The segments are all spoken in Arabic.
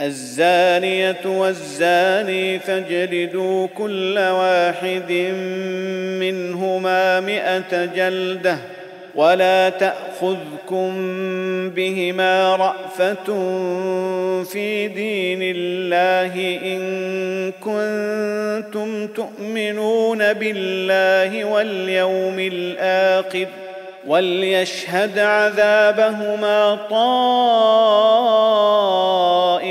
الزانية والزاني فاجلدوا كل واحد منهما مائه جلدة ولا تأخذكم بهما رأفة في دين الله إن كنتم تؤمنون بالله واليوم الآخر وليشهد عذابهما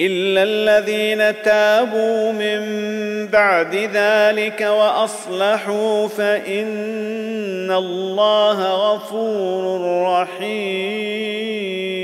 إلا الذين تابوا من بعد ذلك وأصلحوا فإن الله غفور رحيم.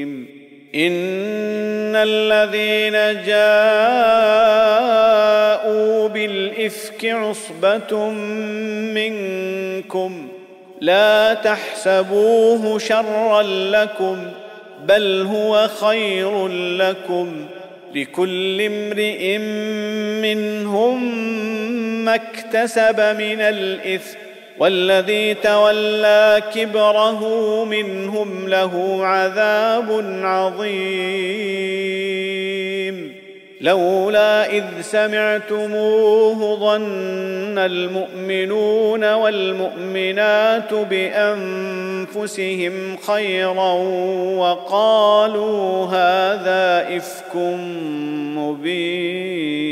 إن الذين جاءوا بالإفك عصبة منكم لا تحسبوه شرا لكم بل هو خير لكم لكل امرئ منهم ما اكتسب من الاثم والذي تولى كبره منهم له عذاب عظيم. لولا إذ سمعتموه ظن المؤمنون والمؤمنات بأنفسهم خيرا وقالوا هذا إفك مبين.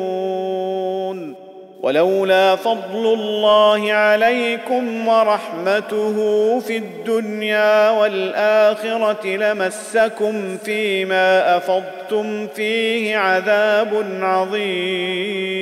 ولولا فضل الله عليكم ورحمته في الدنيا والآخرة لمسكم فيما أفضتم فيه عذاب عظيم.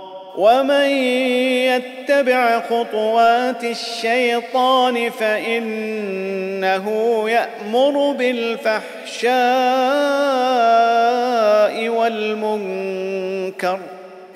ومن يتبع خطوات الشيطان فإنه يأمر بالفحشاء والمنكر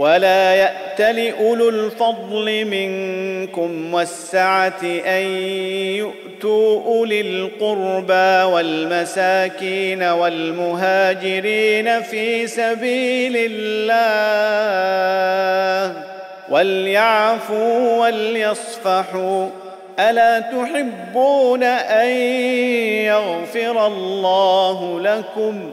ولا يات لاولو الفضل منكم والسعة أن يؤتوا أولي القربى والمساكين والمهاجرين في سبيل الله وليعفوا وليصفحوا ألا تحبون أن يغفر الله لكم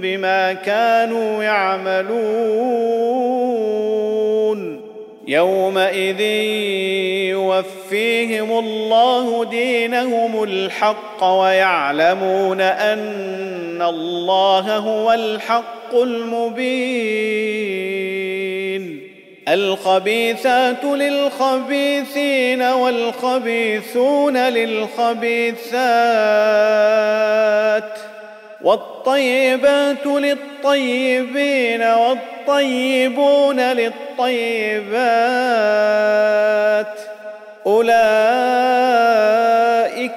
بما كانوا يعملون. يومئذ يوفيهم الله دينهم الحق ويعلمون أن الله هو الحق المبين. الخبيثات للخبيثين والخبيثون للخبيثات. والطيبات للطيبين والطيبون للطيبات أولئك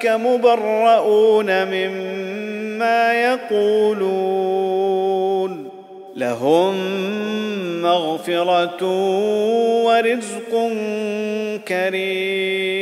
مبرؤون مما يقولون لهم مغفرة ورزق كريم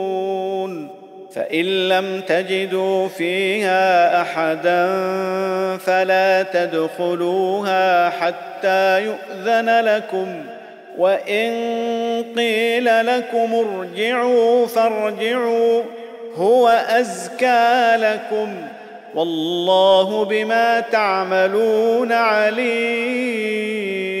فإن لم تجدوا فيها أحدا فلا تدخلوها حتى يؤذن لكم وإن قيل لكم ارجعوا فارجعوا هو أزكى لكم والله بما تعملون عليم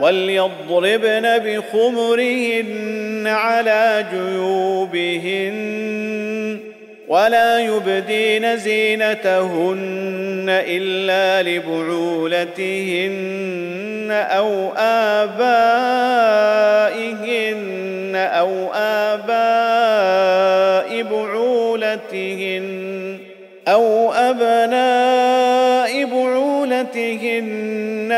وليضربن بخمرهن على جيوبهن ولا يبدين زينتهن إلا لبعولتهن أو آبائهن أو آباء بعولتهن أو أبناء بعولتهن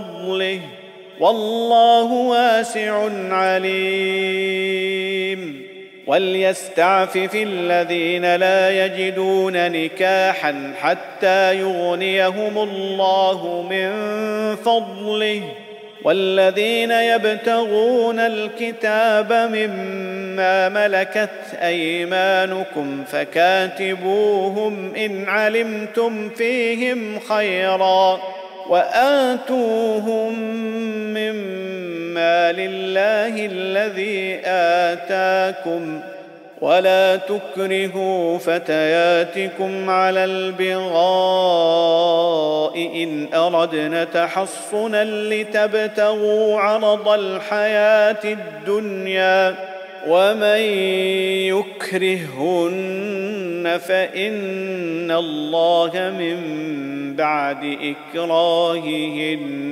فضله والله واسع عليم. وليستعفف الذين لا يجدون نكاحا حتى يغنيهم الله من فضله. والذين يبتغون الكتاب مما ملكت أيمانكم فكاتبوهم إن علمتم فيهم خيرا. وآتوهم مما لله الذي آتاكم ولا تكرهوا فتياتكم على البغاء إن أردنا تحصنا لتبتغوا عرض الحياة الدنيا ومن يكرهن فإن الله من بعد إكراههن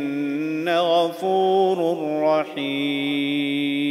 غفور رحيم.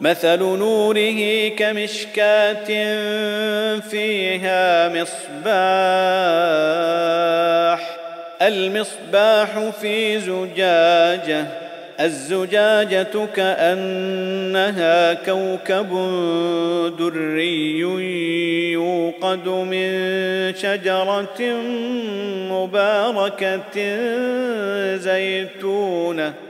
مثل نوره كمشكاة فيها مصباح. المصباح في زجاجة. الزجاجة كأنها كوكب دري يوقد من شجرة مباركة زيتونة.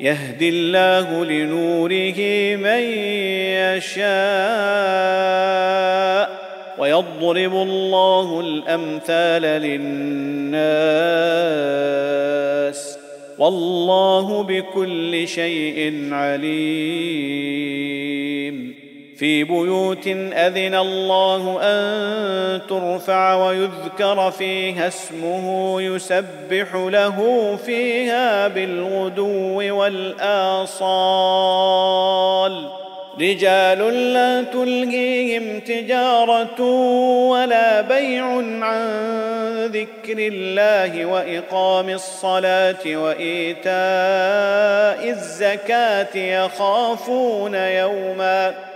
يهدي الله لنوره من يشاء ويضرب الله الأمثال للناس والله بكل شيء عليم في بيوت أذن الله أن ترفع ويذكر فيها اسمه يسبح له فيها بالغدو والآصال. رجال لا تلهيهم تجارة ولا بيع عن ذكر الله وإقام الصلاة وإيتاء الزكاة يخافون يوما.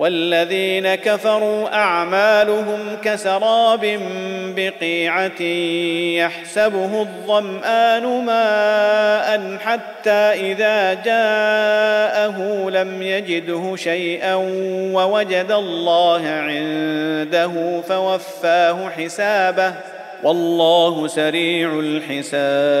والذين كفروا أعمالهم كسراب بقيعة يحسبه الظمآن ماء حتى إذا جاءه لم يجده شيئا ووجد الله عنده فوفاه حسابه والله سريع الحساب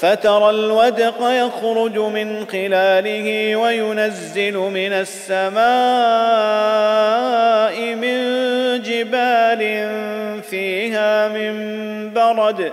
فترى الودق يخرج من خلاله وينزل من السماء من جبال فيها من برد.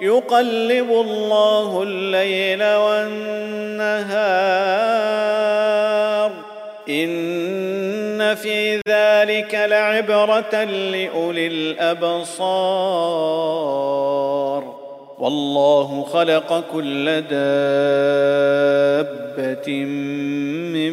يقلب الله الليل والنهار. إن في ذلك لعبرة لأولي الأبصار. والله خلق كل دابة من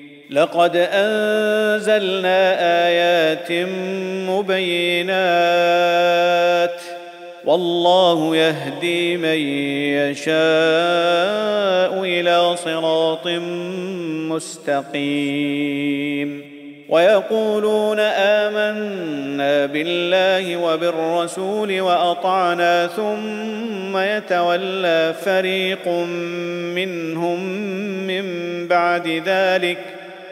لقد أنزلنا آيات مبينات والله يهدي من يشاء إلى صراط مستقيم ويقولون آمنا بالله وبالرسول وأطعنا ثم يتولى فريق منهم من بعد ذلك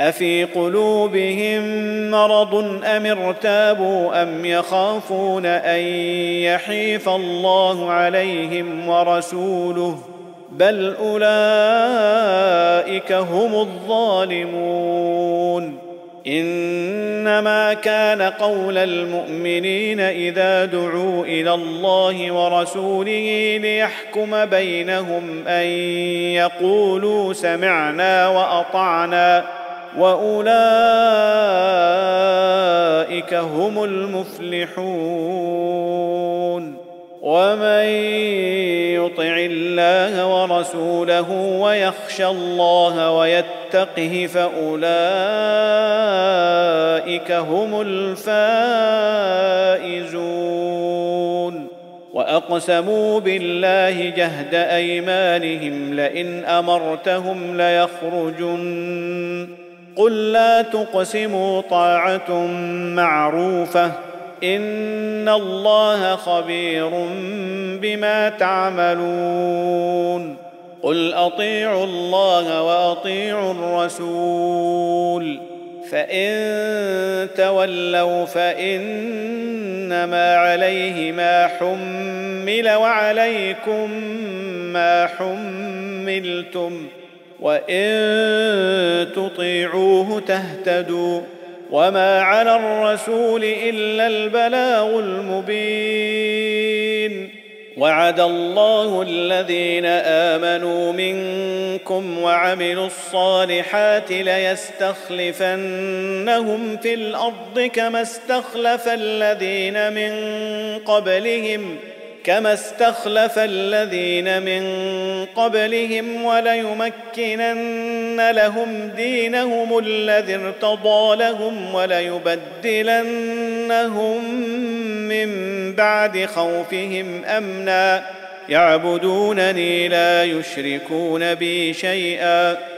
أفي قلوبهم مرض أم ارتابوا أم يخافون أن يحيف الله عليهم ورسوله بل أولئك هم الظالمون إنما كان قول المؤمنين إذا دعوا إلى الله ورسوله ليحكم بينهم أن يقولوا سمعنا وأطعنا واولئك هم المفلحون ومن يطع الله ورسوله ويخشى الله ويتقه فاولئك هم الفائزون واقسموا بالله جهد ايمانهم لئن امرتهم ليخرجن قل لا تقسموا طاعة معروفة إن الله خبير بما تعملون قل أطيعوا الله وأطيعوا الرسول فإن تولوا فإنما عليه ما حمل وعليكم ما حملتم وان تطيعوه تهتدوا وما على الرسول الا البلاغ المبين وعد الله الذين امنوا منكم وعملوا الصالحات ليستخلفنهم في الأرض كما استخلف الذين من قبلهم كما استخلف الذين من قبلهم وليمكنن لهم دينهم الذي ارتضى لهم وليبدلنهم من بعد خوفهم امنا يعبدونني لا يشركون بي شيئا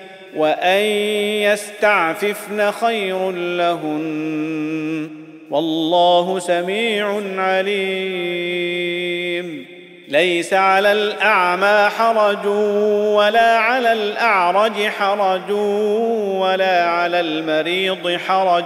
وان يستعففن خير لهن والله سميع عليم. ليس على الاعمى حرج ولا على الاعرج حرج ولا على المريض حرج